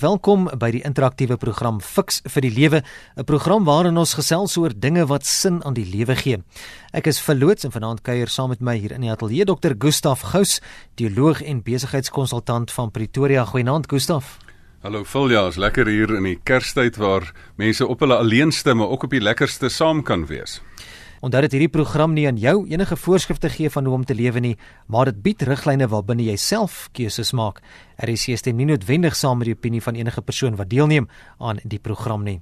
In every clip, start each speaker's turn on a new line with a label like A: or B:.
A: Welkom by die interaktiewe program Fix vir die Lewe, 'n program waarin ons gesels oor dinge wat sin aan die lewe gee. Ek is verloots en vanaand kuier saam met my hier in die ateljee Dr. Gustaf Gous, teoloog en besigheidskonsultant van Pretoria. Goeienaand Gustaf.
B: Hallo Fulja, is lekker hier in die Kerstyd waar mense op hulle alleenste maar ook op die lekkerste saam kan wees.
A: Onthou dat hierdie program nie aan jou enige voorskrifte gee van hoe om te lewe nie, maar dit bied riglyne waarbinne jy self keuses maak. RC stem nie noodwendig saam met die opinie van enige persoon wat deelneem aan die program nie.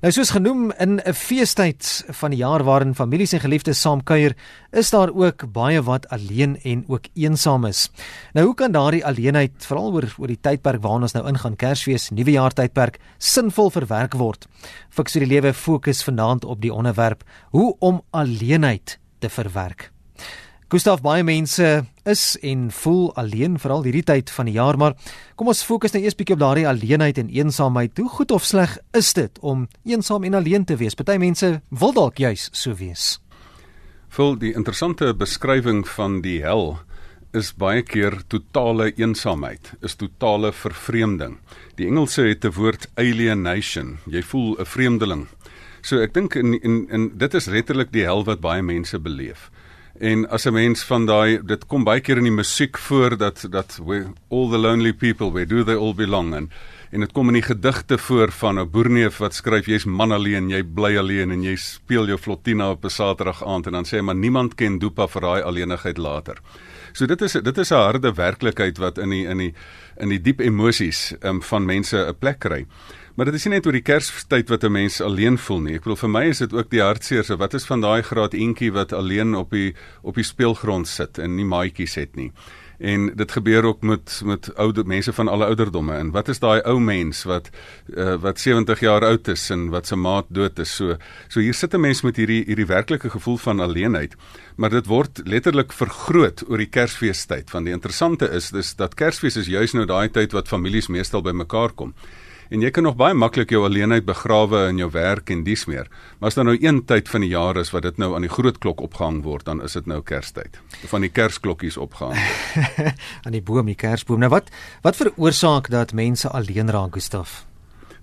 A: Nou soos genoem in 'n feestyd van die jaar waarin families en geliefdes saam kuier, is daar ook baie wat alleen en ook eensaam is. Nou hoe kan daardie alleenheid, veral oor oor die tydperk waarna ons nou ingaan, Kersfees, Nuwejaar tydperk, sinvol verwerk word? Fiks vir die lewe fokus vanaand op die onderwerp hoe om alleenheid te verwerk. Gustav baie mense is en voel alleen veral hierdie tyd van die jaar maar kom ons fokus nou eers bietjie op daardie alleenheid en eensaamheid. Hoe goed of sleg is dit om eensaam en alleen te wees? Party mense wil dalk juis so wees.
B: Vul die interessante beskrywing van die hel is baie keer totale eensaamheid, is totale vervreemding. Die Engelse het 'n woord alienation. Jy voel 'n vreemdeling. So ek dink in in in dit is letterlik die hel wat baie mense beleef. En as 'n mens van daai dit kom baie keer in die musiek voor dat dat we all the lonely people where do they all belong and en dit kom in die gedigte voor van 'n boerneef wat skryf jy's man alleen, jy bly alleen en jy speel jou flottina op 'n Saterdag aand en dan sê hy maar niemand ken Dopa vir daai alleenigheid later. So dit is dit is 'n harde werklikheid wat in die in die in die diep emosies um, van mense 'n plek kry. Maar dit is nie net oor die Kerstyd wat 'n mens alleen voel nie. Ek bedoel vir my is dit ook die hartseer. So wat is van daai graad eentjie wat alleen op die op die speelgrond sit en nie maatjies het nie. En dit gebeur ook met met ouer mense van alle ouderdomme. En wat is daai ou mens wat uh, wat 70 jaar oud is en wat se maat dood is? So so hier sit 'n mens met hierdie hierdie werklike gevoel van alleenheid. Maar dit word letterlik vergroot oor die Kersfeestyd. Want die interessante is dis dat Kersfees is juis nou daai tyd wat families meestal bymekaar kom. En jy kan nog baie maklik jou alleenheid begrawe in jou werk en dies meer. Maar as daar nou een tyd van die jaar is wat dit nou aan die groot klok opgehang word, dan is dit nou Kerstyd. Van die Kersklokkies opgehang.
A: aan die boom, die Kersboom. Nou wat wat veroorsaak dat mense alleen raak, Gustaf?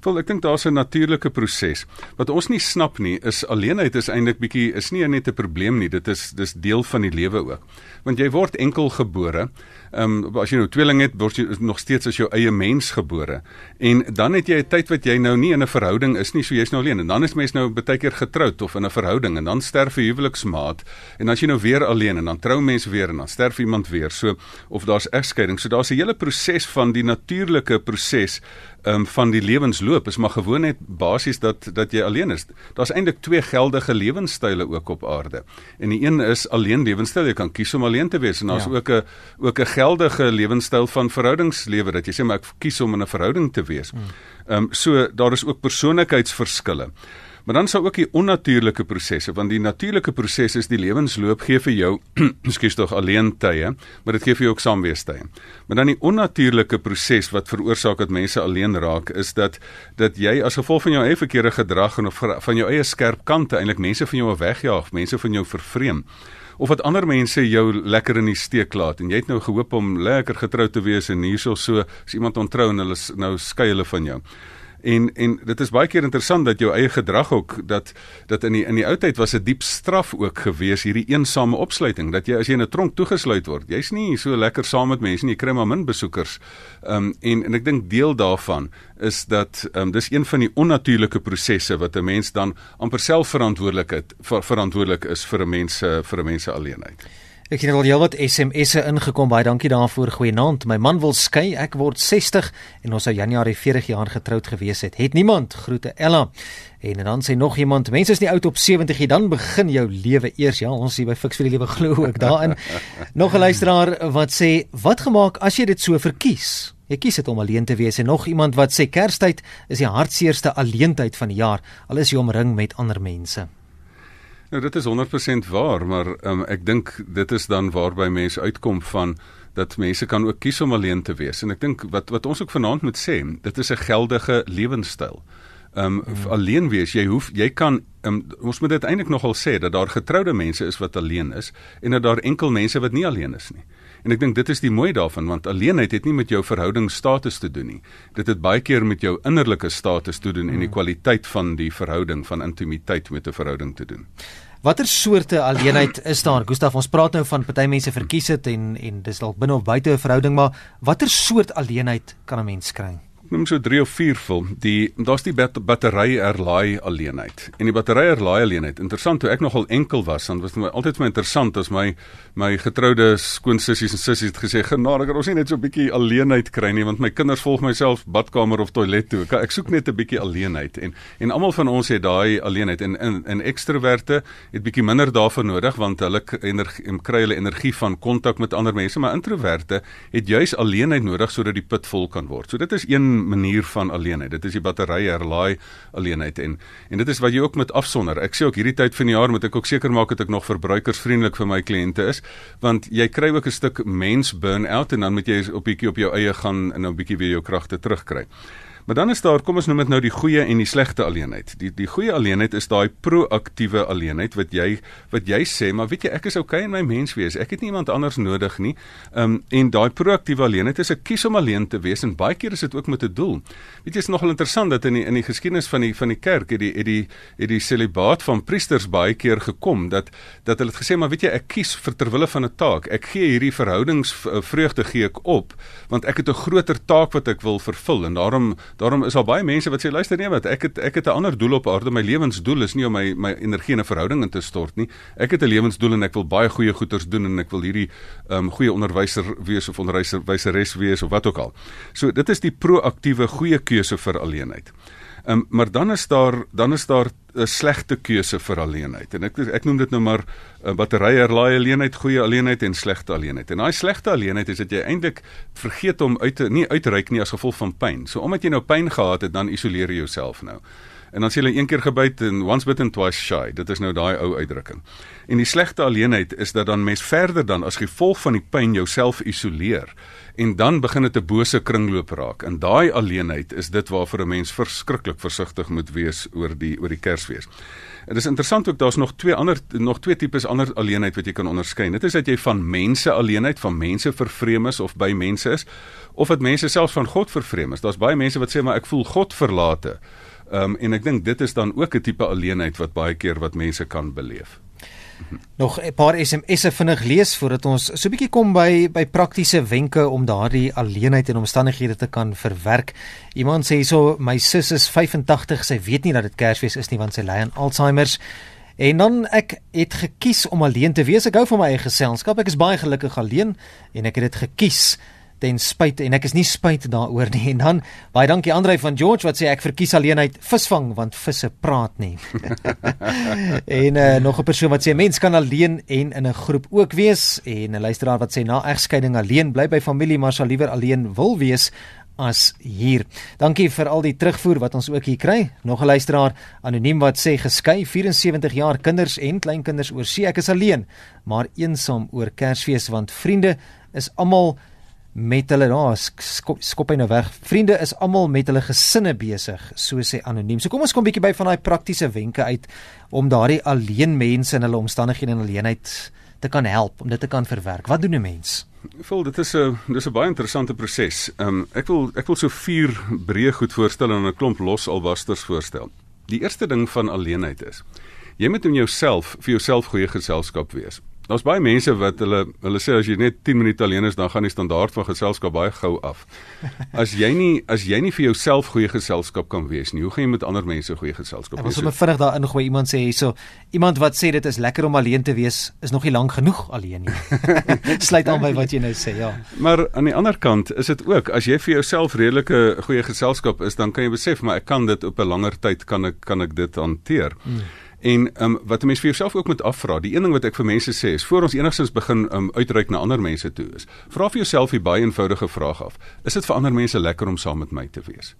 B: Wel, ek dink daar's 'n natuurlike proses. Wat ons nie snap nie, is alleenheid is eintlik bietjie is nie net 'n probleem nie, dit is dis deel van die lewe ook. Want jy word enkel gebore. Ehm um, as jy nou tweeling het, word jy nog steeds as jou eie mens gebore. En dan het jy 'n tyd wat jy nou nie in 'n verhouding is nie, so jy's nou alleen. En dan is mens nou baie keer getroud of in 'n verhouding en dan sterf 'n huweliksmaat en as jy nou weer alleen en dan trou mense weer en dan sterf iemand weer. So of daar's egskeiding. So daar's 'n hele proses van die natuurlike proses um, van die lewensloop is maar gewoon net basies dat dat jy alleen is. Daar's eintlik twee geldige lewenstyle ook op aarde. En die een is alleen lewenstyl. Jy kan kies om alleen te wees en daar's ja. ook 'n ook 'n geldige lewenstyl van verhoudingslewe dat jy sê maar ek kies om in 'n verhouding te wees. Hmm. Ehm um, so daar is ook persoonlikheidsverskille. Maar dan sou ook die onnatuurlike prosesse, want die natuurlike proses is die lewensloop gee vir jou, skielik tog alleen tye, maar dit gee vir jou ook saamweestye. Maar dan die onnatuurlike proses wat veroorsaak dat mense alleen raak, is dat dat jy as gevolg van jou eie verkeerde gedrag en of van jou eie skerp kante eintlik mense van jou wegjaag, mense van jou vervreem of wat ander mense jou lekker in die steek laat en jy het nou gehoop om lekker getroud te wees en hierso so as iemand ontrou en hulle nou skei hulle van jou. En en dit is baie keer interessant dat jou eie gedrag ook dat dat in die in die ou tyd was 'n diep straf ook gewees hierdie eensame opsluiting dat jy as jy in 'n tronk toegesluit word jy's nie so lekker saam met mense nie jy kry maar min besoekers. Ehm um, en en ek dink deel daarvan is dat ehm um, dis een van die onnatuurlike prosesse wat 'n mens dan amper self verantwoordelikheid ver, verantwoordelik is vir 'n mens vir 'n mens se alleenheid.
A: Ek het al heelwat SMS'e ingekom. Baie dankie daarvoor. Goeienaand. My man wil skei. Ek word 60 en ons sou Januarie 40 jaar getroud gewees het. Het niemand. Groete Ella. En dan sê nog iemand, mense is nie oud op 70 nie, dan begin jou lewe eers. Ja, ons hier by Fix vir die Lewe glo ook daarin. nog 'n luisteraar wat sê, "Wat gemaak as jy dit so verkies?" Jy kies dit om alleen te wees en nog iemand wat sê Kerstyd is die hartseerste alleentyd van die jaar, al is jy omring met ander mense.
B: Nou dit is 100% waar, maar um, ek dink dit is dan waarby mense uitkom van dat mense kan ook kies om alleen te wees. En ek dink wat wat ons ook vanaand moet sê, dit is 'n geldige lewenstyl. Um, hmm. alleen wees, jy hoef jy kan um, ons moet dit eintlik nogal sê dat daar getroude mense is wat alleen is en dat daar enkel mense wat nie alleen is nie. En ek dink dit is die mooi daarvan want alleenheid het nie met jou verhoudingsstatus te doen nie. Dit het baie keer met jou innerlike status te doen mm. en die kwaliteit van die verhouding van intimiteit met 'n verhouding te doen.
A: Watter soorte alleenheid is daar? Gustaf, ons praat nou van party mense verkies dit en en dis dalk binne of buite 'n verhouding, maar watter soort alleenheid kan 'n mens kry?
B: Noem so 3 of 4 vol. Die daar's die bat battery erlaai alleenheid. En die battery erlaai alleenheid. Interessant toe ek nogal enkel was, dan was dit my altyd my interessant as my my getroude skoonsissies en sissies het gesê, "Genade, kan ons nie net so 'n bietjie alleenheid kry nie, want my kinders volg myself badkamer of toilet toe. Ek, ek soek net 'n bietjie alleenheid." En en almal van ons het daai alleenheid en in in ekstroverte het bietjie minder daarvan nodig want hulle energie kry hulle energie van kontak met ander mense, maar introverte het juis alleenheid nodig sodat die put vol kan word. So dit is een manier van alleenheid. Dit is die batterye herlaai alleenheid en en dit is wat jy ook met afsonder. Ek sê ook hierdie tyd van die jaar moet ek ook seker maak dat ek nog verbruikersvriendelik vir my kliënte is, want jy kry ook 'n stuk mens burn-out en dan moet jy op bietjie op jou eie gaan en nou 'n bietjie weer jou kragte terugkry. Maar dan is daar, kom ons noem dit nou die goeie en die slegte alleenheid. Die die goeie alleenheid is daai proaktiewe alleenheid wat jy wat jy sê, maar weet jy, ek is okay in my menswees. Ek het nie iemand anders nodig nie. Ehm um, en daai proaktiewe alleenheid is ek kies om alleen te wees en baie keer is dit ook met 'n doel. Weet jy, is nogal interessant dat in die in die geskiedenis van die van die kerk het die het die het die celibaat van priesters baie keer gekom dat dat hulle het gesê, maar weet jy, ek kies vir ter wille van 'n taak. Ek gee hierdie verhoudingsvreugde gee ek op want ek het 'n groter taak wat ek wil vervul en daarom Daarom is daar baie mense wat sê luister nee wat ek het ek het 'n ander doel op aarde. My lewensdoel is nie om my my energie in 'n verhouding in te stort nie. Ek het 'n lewensdoel en ek wil baie goeie goeders doen en ek wil hierdie ehm um, goeie onderwyser wees of onderwyseres wees of wat ook al. So dit is die proaktiewe goeie keuse vir alleenheid. Um, maar dan is daar dan is daar 'n slegte keuse vir alleenheid. En ek ek noem dit nou maar uh, batterye herlaai alleenheid, goeie alleenheid en slegte alleenheid. En daai slegte alleenheid is dat jy eintlik vergeet om uit te nie uitreik nie as gevolg van pyn. So omdat jy nou pyn gehad het, dan isoleer jy jouself nou. En dan sê hulle een keer gebyt en once bitten twice shy. Dit is nou daai ou uitdrukking. En die slegte alleenheid is dat dan mens verder dan as gevolg van die pyn jouself isoleer en dan begin dit 'n bose kringloop raak. En daai alleenheid is dit waarvoor 'n mens verskriklik versigtig moet wees oor die oor die Kersfees. Dit is interessant ook daar's nog twee ander nog twee tipes ander alleenheid wat jy kan onderskei. Dit is dat jy van mense alleenheid, van mense vervreem is of by mense is of dat mense selfs van God vervreem is. Daar's baie mense wat sê maar ek voel God verlate. Ehm um, en ek dink dit is dan ook 'n tipe alleenheid wat baie keer wat mense kan beleef.
A: Nog 'n paar SMS'e vinnig lees voordat ons so 'n bietjie kom by by praktiese wenke om daardie alleenheid en omstandighede te kan verwerk. Iemand sê hierso my sus is 85, sy weet nie dat dit Kersfees is nie want sy ly aan Alzheimer's. En dan ek het gekies om alleen te wees. Ek hou van my eie geselskap. Ek is baie gelukkig alleen en ek het dit gekies ten spyte en ek is nie spyt daaroor nie. En dan baie dankie Andrei van George wat sê ek verkies alleenheid visvang want visse praat nie. en uh, nog 'n persoon wat sê mens kan alleen en in 'n groep ook wees en 'n luisteraar wat sê na egskeiding alleen bly by familie maar sal liewer alleen wil wees as hier. Dankie vir al die terugvoer wat ons ook hier kry. Nog 'n luisteraar anoniem wat sê geskei 74 jaar kinders en kleinkinders oor see ek is alleen maar eensaam oor Kersfees want vriende is almal met hulle daar oh, skop, skop hy nou weg. Vriende is almal met hulle gesinne besig, so sê anoniem. So kom ons kom 'n bietjie by van daai praktiese wenke uit om daardie alleen mense in hulle omstandighede en alleenheid te kan help om dit te kan verwerk. Wat doen 'n mens?
B: Vol, dit is 'n dis 'n baie interessante proses. Ehm um, ek wil ek wil so vier breë goed voorstel en 'n klomp los albasters voorstel. Die eerste ding van alleenheid is jy moet in jouself vir jouself goeie geselskap wees. Daar's baie mense wat hulle hulle sê as jy net 10 minute alleen is, dan gaan die standaard van geselskap baie gou af. As jy nie as jy nie vir jouself goeie geselskap kan wees nie, hoe gaan jy met ander mense goeie geselskap
A: wees? Ons moet vinnig daarin gooi iemand sê hierso, iemand wat sê dit is lekker om alleen te wees, is nog nie lank genoeg alleen nie. Sluit aan by wat jy nou sê, ja.
B: Maar aan die ander kant is dit ook as jy vir jouself redelike goeie geselskap is, dan kan jy besef maar ek kan dit op 'n langer tyd kan ek kan ek dit hanteer. Hmm. En ehm um, wat 'n mens vir jouself ook moet afvra, die een ding wat ek vir mense sê is voor ons enigstens begin um, uitreik na ander mense toe is, vra vir jouself die baie eenvoudige vraag af: Is dit vir ander mense lekker om saam met my te wees?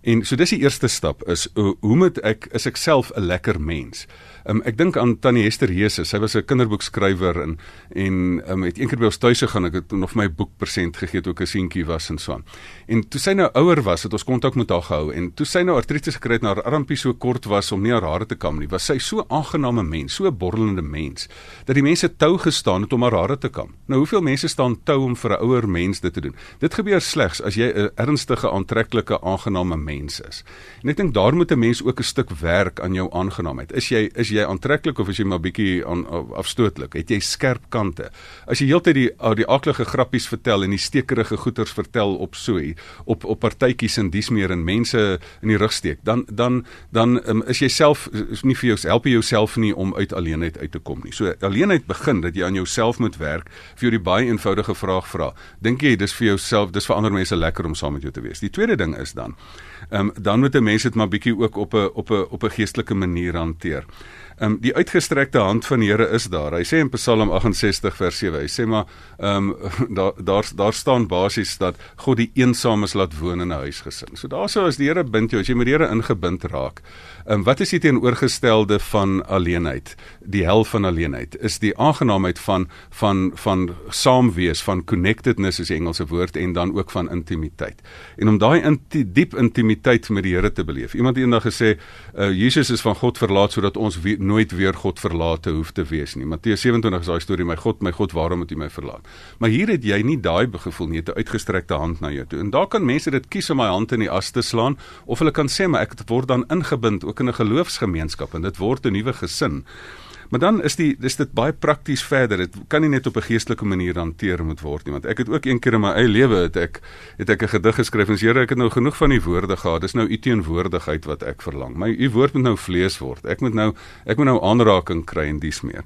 B: En so dis die eerste stap is hoe moet ek is ek self 'n lekker mens? Um, ek dink aan Tannie Hester Jesus. Sy was 'n kinderboekskrywer en en um, het eendag by ons tuis gegaan. Ek het nog my boek persent gegee toe ek 'n seentjie was en so aan. En toe sy nou ouer was, het ons kontak met haar gehou en toe sy nou artritis gekry het en haar armpie so kort was om nie haar hare te kam nie, was sy so aangename mens, so 'n borrelende mens dat die mense tou gestaan het om haar hare te kam. Nou hoeveel mense staan tou om vir 'n ouer mens dit te doen? Dit gebeur slegs as jy 'n ernstige, aantreklike, aangename mens is. En ek dink daar moet 'n mens ook 'n stuk werk aan jou aangenaamheid. Is jy is jy aantreklik of is jy maar bietjie afstootlik? Het jy skerp kante? As jy heeltyd die die aklige grappies vertel en die stekerige goeters vertel op so op op partytjies en dis meer en mense in die rug steek, dan dan dan um, is jy self is nie vir jou help jy jouself nie om uit alleenheid uit te kom nie. So alleenheid begin dat jy aan jouself moet werk. Vir jou die baie eenvoudige vraag vra. Dink jy dis vir jouself, dis vir ander mense lekker om saam met jou te wees? Die tweede ding is dan, ehm um, dan moet 'n mens dit maar bietjie ook op 'n op 'n op 'n geestelike manier hanteer. Ehm um, die uitgestrekte hand van die Here is daar. Hy sê in Psalm 68 vers 7, hy sê maar ehm um, daar daar daar staan basies dat God die eensames laat woon in 'n huisgesin. So daarsou as die Here bind jou, as jy met die Here ingebind raak. Ehm um, wat is die teenoorgestelde van alleenheid? Die hel van alleenheid is die aangenaamheid van van van saam wees, van connectedness is die Engelse woord en dan ook van intimiteit. En om daai inti diep intimiteit met die Here te beleef. Iemand het eendag gesê, uh, Jesus is van God verlaat sodat ons weer nooit weer God verlate hoef te wees nie. Matteus 27 is daai storie, my God, my God, waarom het U my verlaat? Maar hier het jy nie daai gevoel nie, 'n uitgestrekte hand na jou toe. En daar kan mense dit kies om my hand in die as te slaan of hulle kan sê maar ek word dan ingebind ook in 'n geloofsgemeenskap en dit word 'n nuwe gesin. Maar dan is die dis dit baie prakties verder. Dit kan nie net op 'n geestelike manier hanteer moet word nie, want ek het ook een keer in my eie lewe het ek het ek 'n gedig geskryf en sê Here, ek het nou genoeg van die woorde gehad. Dis nou u teenwoordigheid wat ek verlang. My u woord moet nou vlees word. Ek moet nou ek moet nou aanraking kry en dis meer.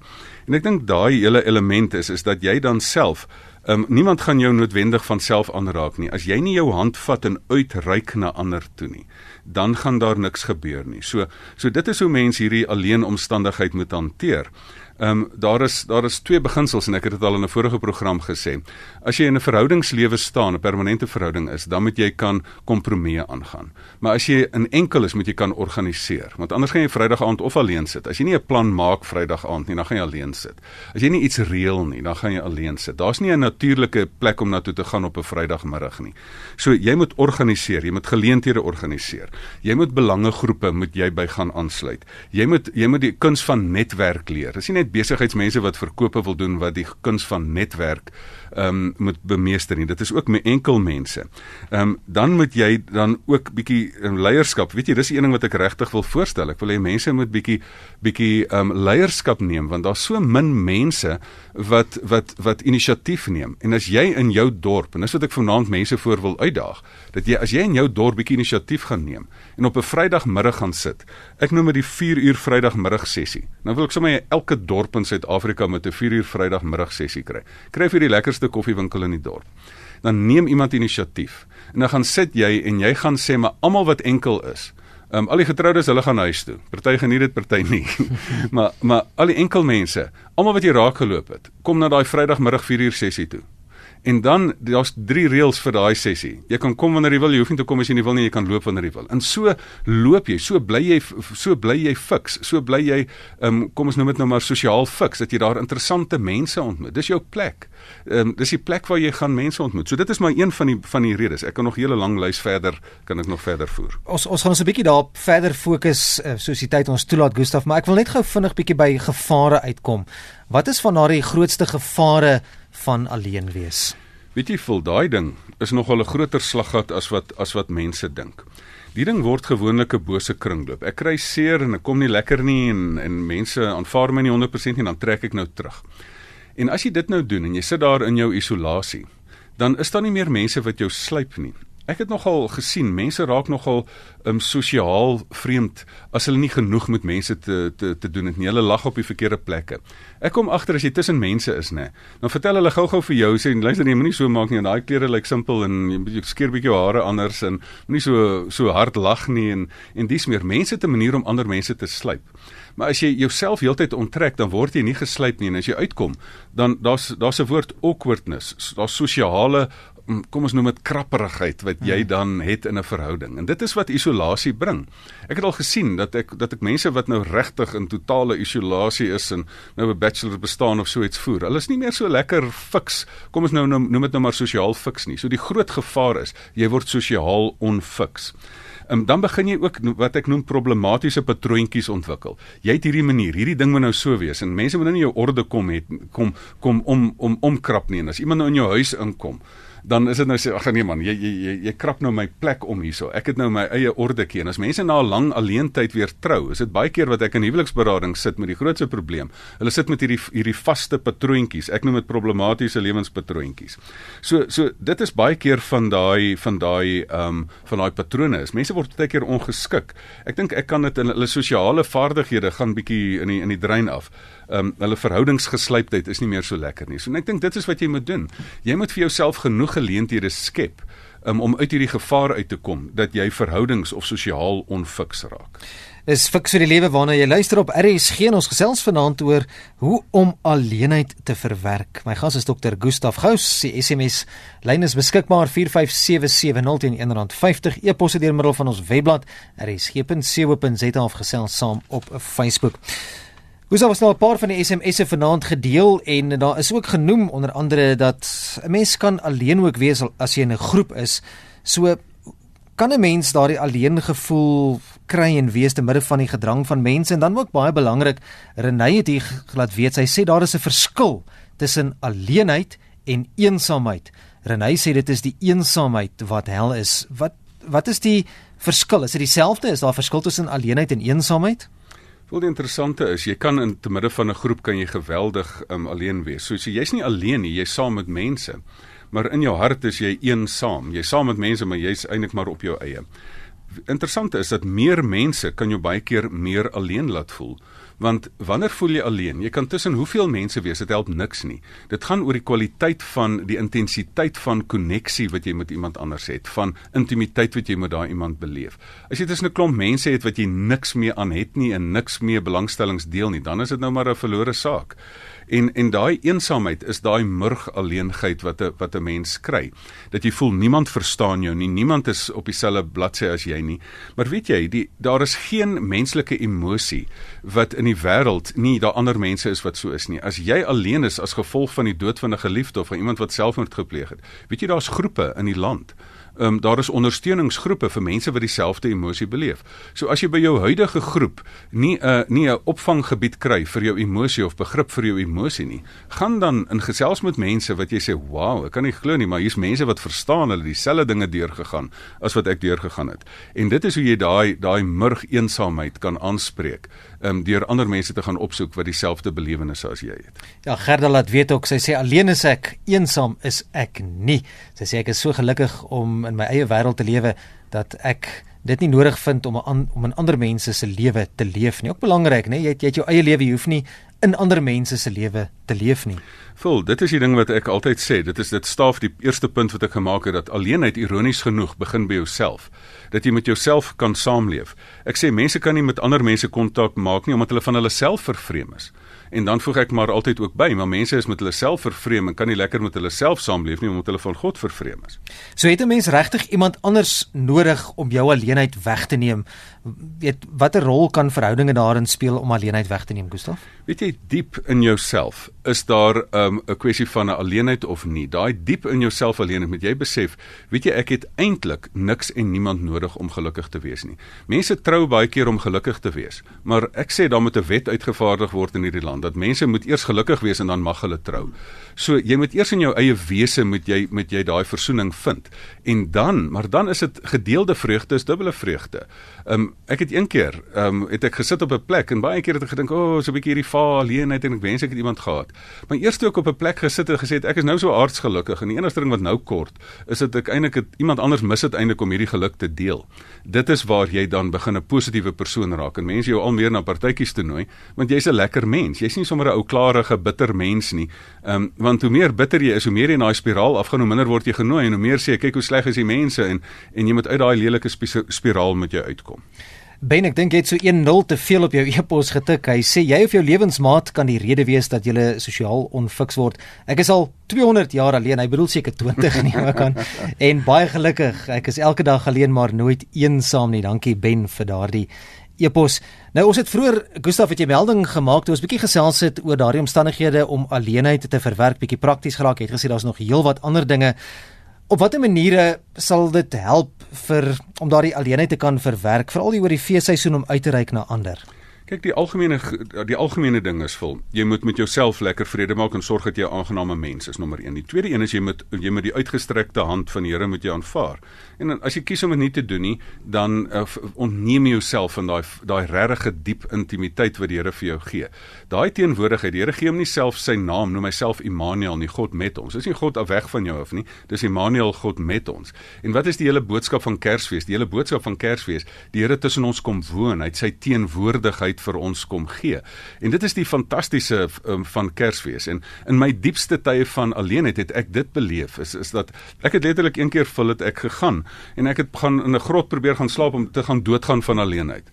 B: En ek dink daai hele element is is dat jy dan self Um, niemand gaan jou noodwendig van self aanraak nie. As jy nie jou hand vat en uitreik na ander toe nie, dan gaan daar niks gebeur nie. So so dit is hoe mense hierdie alleen omstandigheid moet hanteer. Ehm um, daar is daar is twee beginsels en ek het dit al in 'n vorige program gesê. As jy in 'n verhoudingslewe staan, 'n permanente verhouding is, dan moet jy kan kompromieë aangaan. Maar as jy in enkel is, moet jy kan organiseer. Want anders gaan jy Vrydag aand of alleen sit. As jy nie 'n plan maak Vrydag aand nie, dan gaan jy alleen sit. As jy nie iets reël nie, dan gaan jy alleen sit. Daar's nie 'n natuurlike plek om na toe te gaan op 'n Vrydagmiddag nie. So jy moet organiseer, jy moet geleenthede organiseer. Jy moet belangegroepe moet jy by gaan aansluit. Jy moet jy moet die kuns van netwerk leer. Dis nie net besigheidsmense wat verkope wil doen wat die kuns van netwerk um, moet bemeester nie. Dit is ook met enkel mense. Ehm um, dan moet jy dan ook bietjie um, leierskap. Weet jy, dis die een ding wat ek regtig wil voorstel. Ek wil hê mense moet bietjie bietjie ehm um, leierskap neem want daar's so min mense wat wat wat inisiatief neem. En as jy in jou dorp en dis wat ek vanaand mense voor wil uitdaag, dat jy as jy in jou dorp bietjie inisiatief gaan neem en op 'n Vrydagmiddag gaan sit. Ek noem dit die 4 uur Vrydagmiddag sessie. Nou wil ek sommer elke dorp in Suid-Afrika met 'n 4 uur Vrydagmiddag sessie kry. Kry vir die lekkerste koffiewinkel in die dorp. Dan neem iemand inisiatief en dan gaan sit jy en jy gaan sê maar almal wat enkel is. Um, al die getroudes, hulle gaan huis toe. Party geniet dit, party nie. maar maar al die enkel mense, almal wat jy raak geloop het, kom na daai Vrydagmiddag 4 uur sessie toe. En dan daar's drie reëls vir daai sessie. Jy kan kom wanneer jy wil, jy hoef nie te kom as jy nie wil nie, jy kan loop wanneer jy wil. En so loop jy, so bly jy so bly jy fiks, so bly jy um, kom ons noem dit nou maar sosiaal fiks dat jy daar interessante mense ontmoet. Dis jou plek. Ehm um, dis die plek waar jy gaan mense ontmoet. So dit is maar een van die van die redes. Ek kan nog 'n hele lang lys verder kan ek nog verder voer.
A: Ons ons gaan ons 'n bietjie daarop verder fokus uh, soos die tyd ons toelaat Gustaf, maar ek wil net gou vinnig bietjie by gevare uitkom. Wat is van daardie grootste gevare van alleen wees.
B: Weet jy, vol daai ding is nogal 'n groter slaggat as wat as wat mense dink. Die ding word gewoonlik 'n bose kringloop. Ek kry seer en ek kom nie lekker nie en en mense aanvaar my nie 100% nie, dan trek ek nou terug. En as jy dit nou doen en jy sit daar in jou isolasie, dan is daar nie meer mense wat jou slyp nie. Ek het nogal gesien mense raak nogal um sosiaal vreemd as hulle nie genoeg met mense te te te doen het nie. Hulle lag op die verkeerde plekke. Ek kom agter as jy tussen mense is, nê. Dan vertel hulle gou-gou vir jou sê luister jy moenie so maak nie en daai klere lyk simpel en jy skeer bietjie jou hare anders en moenie so so hard lag nie en en dis meer mense te manier om ander mense te slyp. Maar as jy jouself heeltyd onttrek, dan word jy nie geslyp nie en as jy uitkom, dan daar's daar's 'n woord awkwardness. Daar's sosiale kom ons noem dit krapperigheid wat jy hmm. dan het in 'n verhouding. En dit is wat isolasie bring. Ek het al gesien dat ek dat ek mense wat nou regtig in totale isolasie is en nou 'n bachelor bestaan of so iets voer. Hulle is nie meer so lekker fiks. Kom ons nou noem dit nou maar sosiaal fiks nie. So die groot gevaar is jy word sosiaal onfiks. Um, dan begin jy ook wat ek noem problematiese patroontjies ontwikkel. Jy het hierdie manier, hierdie ding moet nou so wees en mense moet nou in jou orde kom het kom kom om om omkrap nie en as iemand nou in jou huis inkom dan is dit nou sê ag nee man, jy jy jy, jy krap nou my plek om hierso. Ek het nou my eie orde ken. As mense na 'n lang alleentyd weer trou, is dit baie keer wat ek in huweliksberading sit met die grootste probleem. Hulle sit met hierdie hierdie vaste patroontjies. Ek noem dit problematiese lewenspatroontjies. So so dit is baie keer van daai van daai ehm um, van daai patrone. Is mense word baie keer ongeskik. Ek dink ek kan dit in hulle sosiale vaardighede gaan bietjie in die in die drein af ehm um, hulle verhoudingsgeslyptheid is nie meer so lekker nie. So ek dink dit is wat jy moet doen. Jy moet vir jouself genoeg geleenthede skep um, om uit hierdie gevaar uit te kom dat jy verhoudings of sosiaal onfiks raak.
A: Dis fiks vir die lewe waarna jy luister op RSG en ons gesels vanaand oor hoe om alleenheid te verwerk. My gas is dokter Gustaf Gous. Die SMS lyn is beskikbaar 45770 teen R1.50 e-pos deur middel van ons webblad rsg.co.za of gesels saam op Facebook. Ons nou 'n paar van die SMS'e vanaand gedeel en daar is ook genoem onder andere dat 'n mens kan alleen ook wees as jy in 'n groep is. So kan 'n mens daardie alleen gevoel kry en wees te midde van die gedrang van mense en dan ook baie belangrik Renée het hier laat weet sy sê daar is 'n verskil tussen alleenheid en eensaamheid. Renée sê dit is die eensaamheid wat hel is. Wat wat is die verskil? Is dit dieselfde? Is daar verskil tussen alleenheid en eensaamheid?
B: Wel die interessante is jy kan in te midde van 'n groep kan jy geweldig um, alleen wees. So, so jy's nie alleen nie, jy's saam met mense. Maar in jou hart is jy eensaam. Jy's saam met mense, maar jy's eintlik maar op jou eie. Interessant is dat meer mense kan jou baie keer meer alleen laat voel want wanneer voel jy alleen? Jy kan tussen hoeveel mense wees, dit help niks nie. Dit gaan oor die kwaliteit van die intensiteit van koneksie wat jy met iemand anders het, van intimiteit wat jy met daai iemand beleef. As jy tussen 'n klomp mense het wat jy niks mee aan het nie en niks mee belangstellings deel nie, dan is dit nou maar 'n verlore saak. En en daai eensaamheid is daai murg alleenheid wat 'n wat 'n mens kry. Dat jy voel niemand verstaan jou nie, niemand is op dieselfde bladsy as jy nie. Maar weet jy, die daar is geen menslike emosie wat in die wêreld nie daar ander mense is wat so is nie. As jy alleen is as gevolg van die dood van 'n geliefde of van iemand wat selfmoord gepleeg het, weet jy daar's groepe in die land um, daar is ondersteuningsgroepe vir mense wat dieselfde emosie beleef. So as jy by jou huidige groep nie 'n uh, nie 'n opvanggebied kry vir jou emosie of begrip vir jou emosie nie, gaan dan in gesels met mense wat jy sê, "Wow, ek kan nie glo nie, maar hier's mense wat verstaan hulle dieselfde dinge deurgegaan as wat ek deurgegaan het." En dit is hoe jy daai daai murg eensaamheid kan aanspreek um, deur ander mense te gaan opsoek wat dieselfde belewennisse as jy het.
A: Ja, Gerda laat weet ook, sy sê alleen is ek, eensaam is ek nie. Sy sê ek is so gelukkig om in my eie wêreld te lewe dat ek dit nie nodig vind om 'n om in ander mense se lewe te leef nie. Ook belangrik, né? Jy het jy het jou eie lewe, jy hoef nie in ander mense se lewe te leef nie.
B: Vol, dit is die ding wat ek altyd sê, dit is dit staaf die eerste punt wat ek gemaak het dat alleenheid ironies genoeg begin by jouself. Dat jy met jouself kan saamleef. Ek sê mense kan nie met ander mense kontak maak nie omdat hulle van hulle self vervreem is. En dan voeg ek maar altyd ook by, maar mense is met hulle self vervreem en kan nie lekker met hulle self saamleef nie omdat hulle van God vervreem is.
A: So het 'n mens regtig iemand anders nodig om jou alleenheid weg te neem. Weet watter rol kan verhoudinge daarin speel om alleenheid weg te neem, Gustaf?
B: Weet jy diep in jouself is daar 'n um, kwessie van 'n alleenheid of nie. Daai diep in jouself alleenheid moet jy besef, weet jy ek het eintlik niks en niemand nodig om gelukkig te wees nie. Mense trou baie keer om gelukkig te wees, maar ek sê daar moet 'n wet uitgevaardig word in hierdie land dat mense moet eers gelukkig wees en dan mag hulle trou. So jy moet eers in jou eie wese moet jy moet jy daai versoening vind. En dan, maar dan is dit gedeelde vreugde is dubbele vreugde. Ehm um, ek het een keer ehm um, het ek gesit op 'n plek en baie keer het ek gedink, "O, oh, so 'n bietjie hierdie vaal alleenheid en ek wens ek het iemand gehad." Maar eers toe ek op 'n plek gesit en gesê het ek is nou so aardsgelukkig en die enigste ding wat nou kort is dat ek eintlik het iemand anders mis dit eintlik om hierdie geluk te deel. Dit is waar jy dan begin 'n positiewe persoon raak en mense jou al meer na partytjies toe nooi want jy's 'n lekker mens. Jy's nie sommer 'n ou klarige bitter mens nie. Ehm um, want hoe meer bitter jy is, hoe meer jy in daai spiraal afgaan, hoe minder word jy genooi en hoe meer sê jy kyk hoe sleg is die mense en en jy moet uit daai lelike spiraal met jou uitkom.
A: Ben, ek dink jy het so 1-0 te veel op jou e-pos getik. Hy sê jy of jou lewensmaat kan die rede wees dat jy sosiaal onfiks word. Ek is al 200 jaar alleen. Hy bedoel seker 20 nie, maar kan. En baie gelukkig. Ek is elke dag alleen maar nooit eensaam nie. Dankie Ben vir daardie e-pos. Nou ons het vroeër Gustaf het jy melding gemaak toe ons bietjie gesels het oor daardie omstandighede om alleenheid te verwerk, bietjie prakties geraak. Jy het gesê daar's nog heelwat ander dinge. Op watter maniere sal dit help vir om daardie alleenheid te kan verwerk, veral oor die feesseisoen om uit te reik na ander?
B: Kyk, die algemene die algemene ding is vol. Jy moet met jouself lekker vrede maak en sorg dat jy 'n aangename mens is, nommer 1. Die tweede een is jy moet jy moet die uitgestrekte hand van die Here moet jy aanvaar. En as jy kies om dit nie te doen nie, dan uh, ontneem jy jouself van daai daai regte diep intimiteit wat die Here vir jou gee. Daai teenwoordigheid, die Here gee hom nie self sy naam, noem myself Immanuel, nie God met ons. Dis nie God af weg van jou af nie. Dis Immanuel, God met ons. En wat is die hele boodskap van Kersfees? Die hele boodskap van Kersfees, die Here tussen ons kom woon, hy het sy teenwoordigheid vir ons kom gee. En dit is die fantastiese um, van Kersfees. En in my diepste tye van alleenheid het ek dit beleef. Is is dat ek het letterlik een keer vol het ek gegaan en ek het gaan in 'n grot probeer gaan slaap om te gaan doodgaan van alleenheid.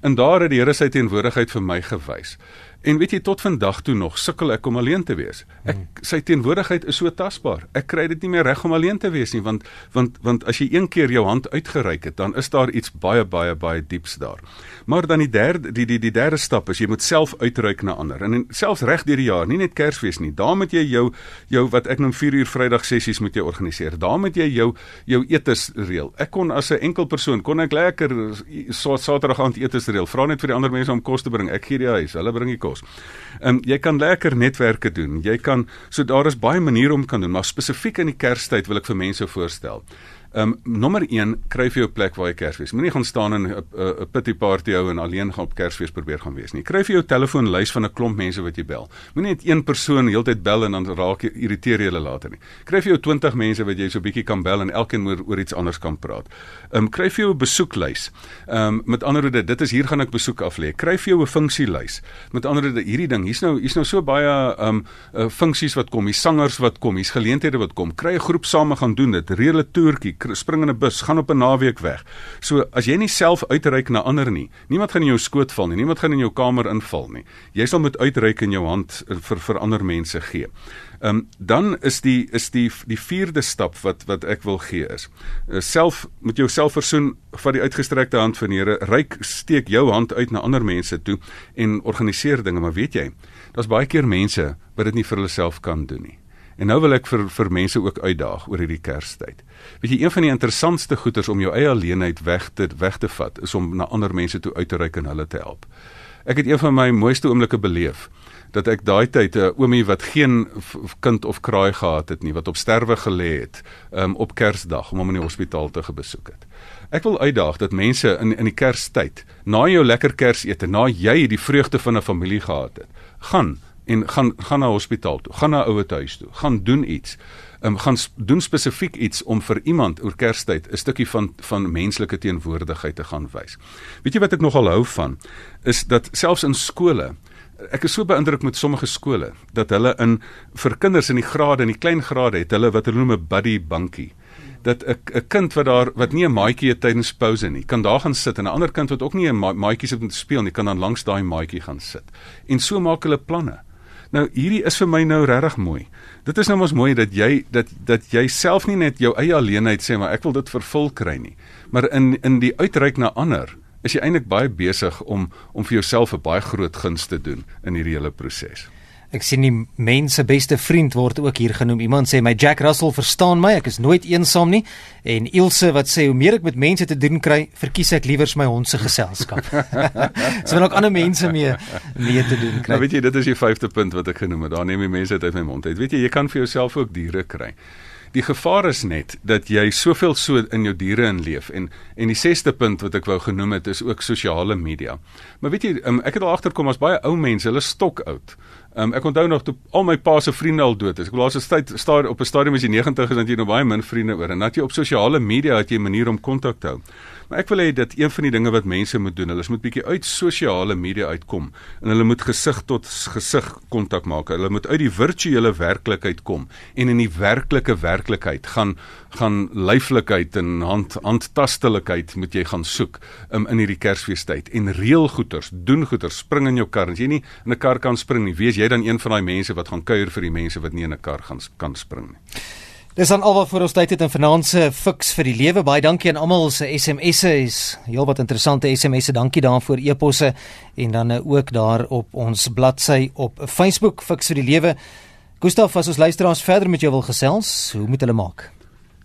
B: En daar het die Here sy teenwoordigheid vir my gewys. En weet jy tot vandag toe nog sukkel ek om alleen te wees. Ek hmm. sy teenwoordigheid is so tasbaar. Ek kry dit nie meer reg om alleen te wees nie want want want as jy een keer jou hand uitgereik het, dan is daar iets baie baie baie dieps daar. Maar dan die derde die die die derde stap is jy moet self uitreik na ander. En, en selfs reg deur die jaar, nie net Kersfees nie. Daar moet jy jou jou wat ek noem 4 uur Vrydag sessies moet jy organiseer. Daar moet jy jou jou etes reël. Ek kon as 'n enkel persoon kon ek lekker Saterdag aand etes reël. Vra net vir die ander mense om kos te bring. Ek gee die huis. Hulle bring die kos kos. Ehm um, jy kan lekker netwerke doen. Jy kan so daar is baie maniere om kan doen, maar spesifiek in die Kerstyd wil ek vir mense voorstel. Ehm um, nommer 1, kry vir jou plek waar jy Kersfees. Moenie gaan staan in 'n 'n pity party hou en alleen gaan op Kersfees probeer gaan wees nie. Kry vir jou telefoonlys van 'n klomp mense wat jy bel. Moenie net een persoon heeltyd bel en dan raak jy irriteer jy hulle later nie. Kry vir jou 20 mense wat jy so bietjie kan bel en elkeen oor oor iets anders kan praat. Ehm um, kry vir jou 'n besoeklys. Ehm um, met ander woorde, dit is hier gaan ek besoek af lê. Kry vir jou 'n funksielys. Met ander woorde, hierdie ding, hier's nou hier's nou so baie ehm um, uh, funksies wat kom, hier sangers wat kom, hier's geleenthede wat kom. Kry 'n groep saam gaan doen dit. Reël 'n toertjie, spring in 'n bus, gaan op 'n naweek weg. So as jy nie self uitreik na ander nie, niemand gaan in jou skoot val nie, niemand gaan in jou kamer inval nie. Jy sal moet uitreik in jou hand eh, vir vir ander mense gee. Ehm um, dan is die is die die vierde stap wat wat ek wil gee is uh, self met jouself versoen van die uitgestrekte hand van die Here. Ryk steek jou hand uit na ander mense toe en organiseer dinge, maar weet jy, daar's baie keer mense wat dit nie vir hulle self kan doen nie. En nou wil ek vir vir mense ook uitdaag oor hierdie Kerstyd. Weet jy, een van die interessantste goeders om jou eie alleenheid weg te weg te vat, is om na ander mense toe uit te reik en hulle te help. Ek het een van my mooiste oomblikke beleef dat ek daai tyd 'n uh, oomie wat geen kind of kraai gehad het nie, wat op sterwe gelê het, um, op Kersdag om hom in die hospitaal te besoek het. Ek wil uitdaag dat mense in in die Kerstyd, na jou lekker Kersete, na jy die vreugde van 'n familie gehad het, gaan en gaan gaan na hospitaal toe, gaan na ouer huis toe, gaan doen iets. Um, gaan doen spesifiek iets om vir iemand oor Kerstyd 'n stukkie van van menslike teenwoordigheid te gaan wys. Weet jy wat ek nogal hou van is dat selfs in skole Ek is so beïndruk met sommige skole dat hulle in vir kinders in die grade en die klein grade het hulle wat hulle noem 'n buddy bankie dat 'n 'n kind wat daar wat nie 'n maatjie het tydens pouse nie, kan daar gaan sit en 'n ander kind wat ook nie 'n maatjie sit om te speel nie, kan dan langs daai maatjie gaan sit. En so maak hulle planne. Nou hierdie is vir my nou regtig mooi. Dit is nou mos mooi dat jy dat dat jy self nie net jou eie alleenheid sê maar ek wil dit vervul kry nie. Maar in in die uitreik na ander is jy eintlik baie besig om om vir jouself 'n baie groot guns te doen in hierdie hele proses.
A: Ek sien die mense beste vriend word ook hier genoem. Iemand sê my Jack Russell verstaan my, ek is nooit eensaam nie. En Ilse wat sê hoe meer ek met mense te doen kry, verkies ek liewer my hond se geselskap. so wil ook ander mense mee mee te doen kry.
B: Nou weet jy, dit is die vyfde punt wat ek genoem het. Daar neem jy mense uit my mond uit. Weet jy, jy kan vir jouself ook diere kry. Die gevaar is net dat jy soveel so in jou diere inleef en en die sesde punt wat ek wou genoem het is ook sosiale media. Maar weet jy, um, ek het al agterkom as baie ou mense, hulle stok oud. Um, ek onthou nog toe al my pa se vriende al dood is. Ek was laas tyd staar op 'n stadium as jy 90 is, dan jy nou baie min vriende oor en dat jy op sosiale media het jy 'n manier om kontak te hou. Maar ek wil hê dat een van die dinge wat mense moet doen, hulle moet bietjie uit sosiale media uitkom en hulle moet gesig tot gesig kontak maak. Hulle moet uit die virtuele werklikheid kom en in die werklike werklikheid gaan gaan lyflikheid en hand handtastelikheid moet jy gaan soek um, in hierdie Kersfeestyd en reël goeters, doen goeters, spring in jou kar. As jy nie in 'n kar kan spring nie, wees jy dan een van daai mense wat gaan kuier vir die mense wat nie in 'n kar gaan kan spring nie.
A: Dis dan alwaar vir ons tyd het in finansie fiks vir die lewe. Baie dankie aan almal se SMS'e. Is heelwat interessante SMS'e. Dankie daarvoor e-posse en dan eh, ook daar op ons bladsy op Facebook fiks vir die lewe. Gustaf, as ons luisteraars verder met jou wil gesels, hoe moet hulle maak?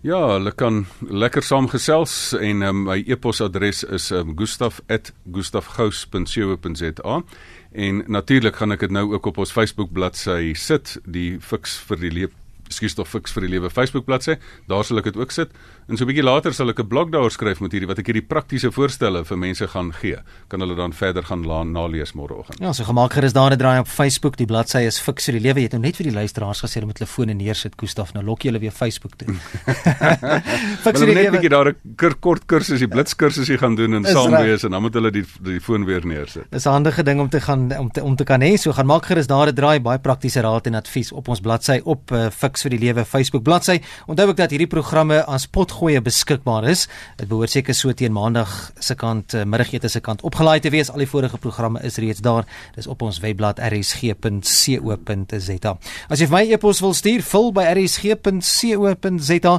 B: Ja, hulle kan lekker saamgesels en um, my e-posadres is um, gustaf@gustafgous.co.za en natuurlik gaan ek dit nou ook op ons Facebook bladsy sit, die fiks vir die lewe skuis tog fiks vir die lewe Facebook bladsy. Daar sal ek dit ook sit. En so 'n bietjie later sal ek 'n blog daar skryf met hierdie wat ek hierdie praktiese voorstelle vir mense gaan gee. Kan hulle dan verder gaan nalees môreoggend.
A: Ja, so gemaak gerus daar 'n draai op Facebook. Die bladsy is fiks vir die lewe. Jy het nou net vir die luisteraars gesê hulle moet hulle fone neersit, Gustaf. Nou lok jy hulle weer Facebook toe.
B: fiks vir die lewe. Net 'n bietjie daar 'n kort kursus, die blitskursusie gaan doen en saam wees en dan moet hulle die die foon weer neersit.
A: Dis 'n handige ding om te gaan om te om te kan hê. So gaan maak gerus daar 'n draai, baie praktiese raad en advies op ons bladsy op uh, fiks vir die lewe Facebook bladsy. Onthou ook dat hierdie programme aan potgoeie beskikbaar is. Dit behoort seker so teen maandag se kant uh, middagete se kant opgelaai te wees. Al die vorige programme is reeds daar. Dis op ons webblad rsg.co.za. As jy vir my e-pos wil stuur, vul by rsg.co.za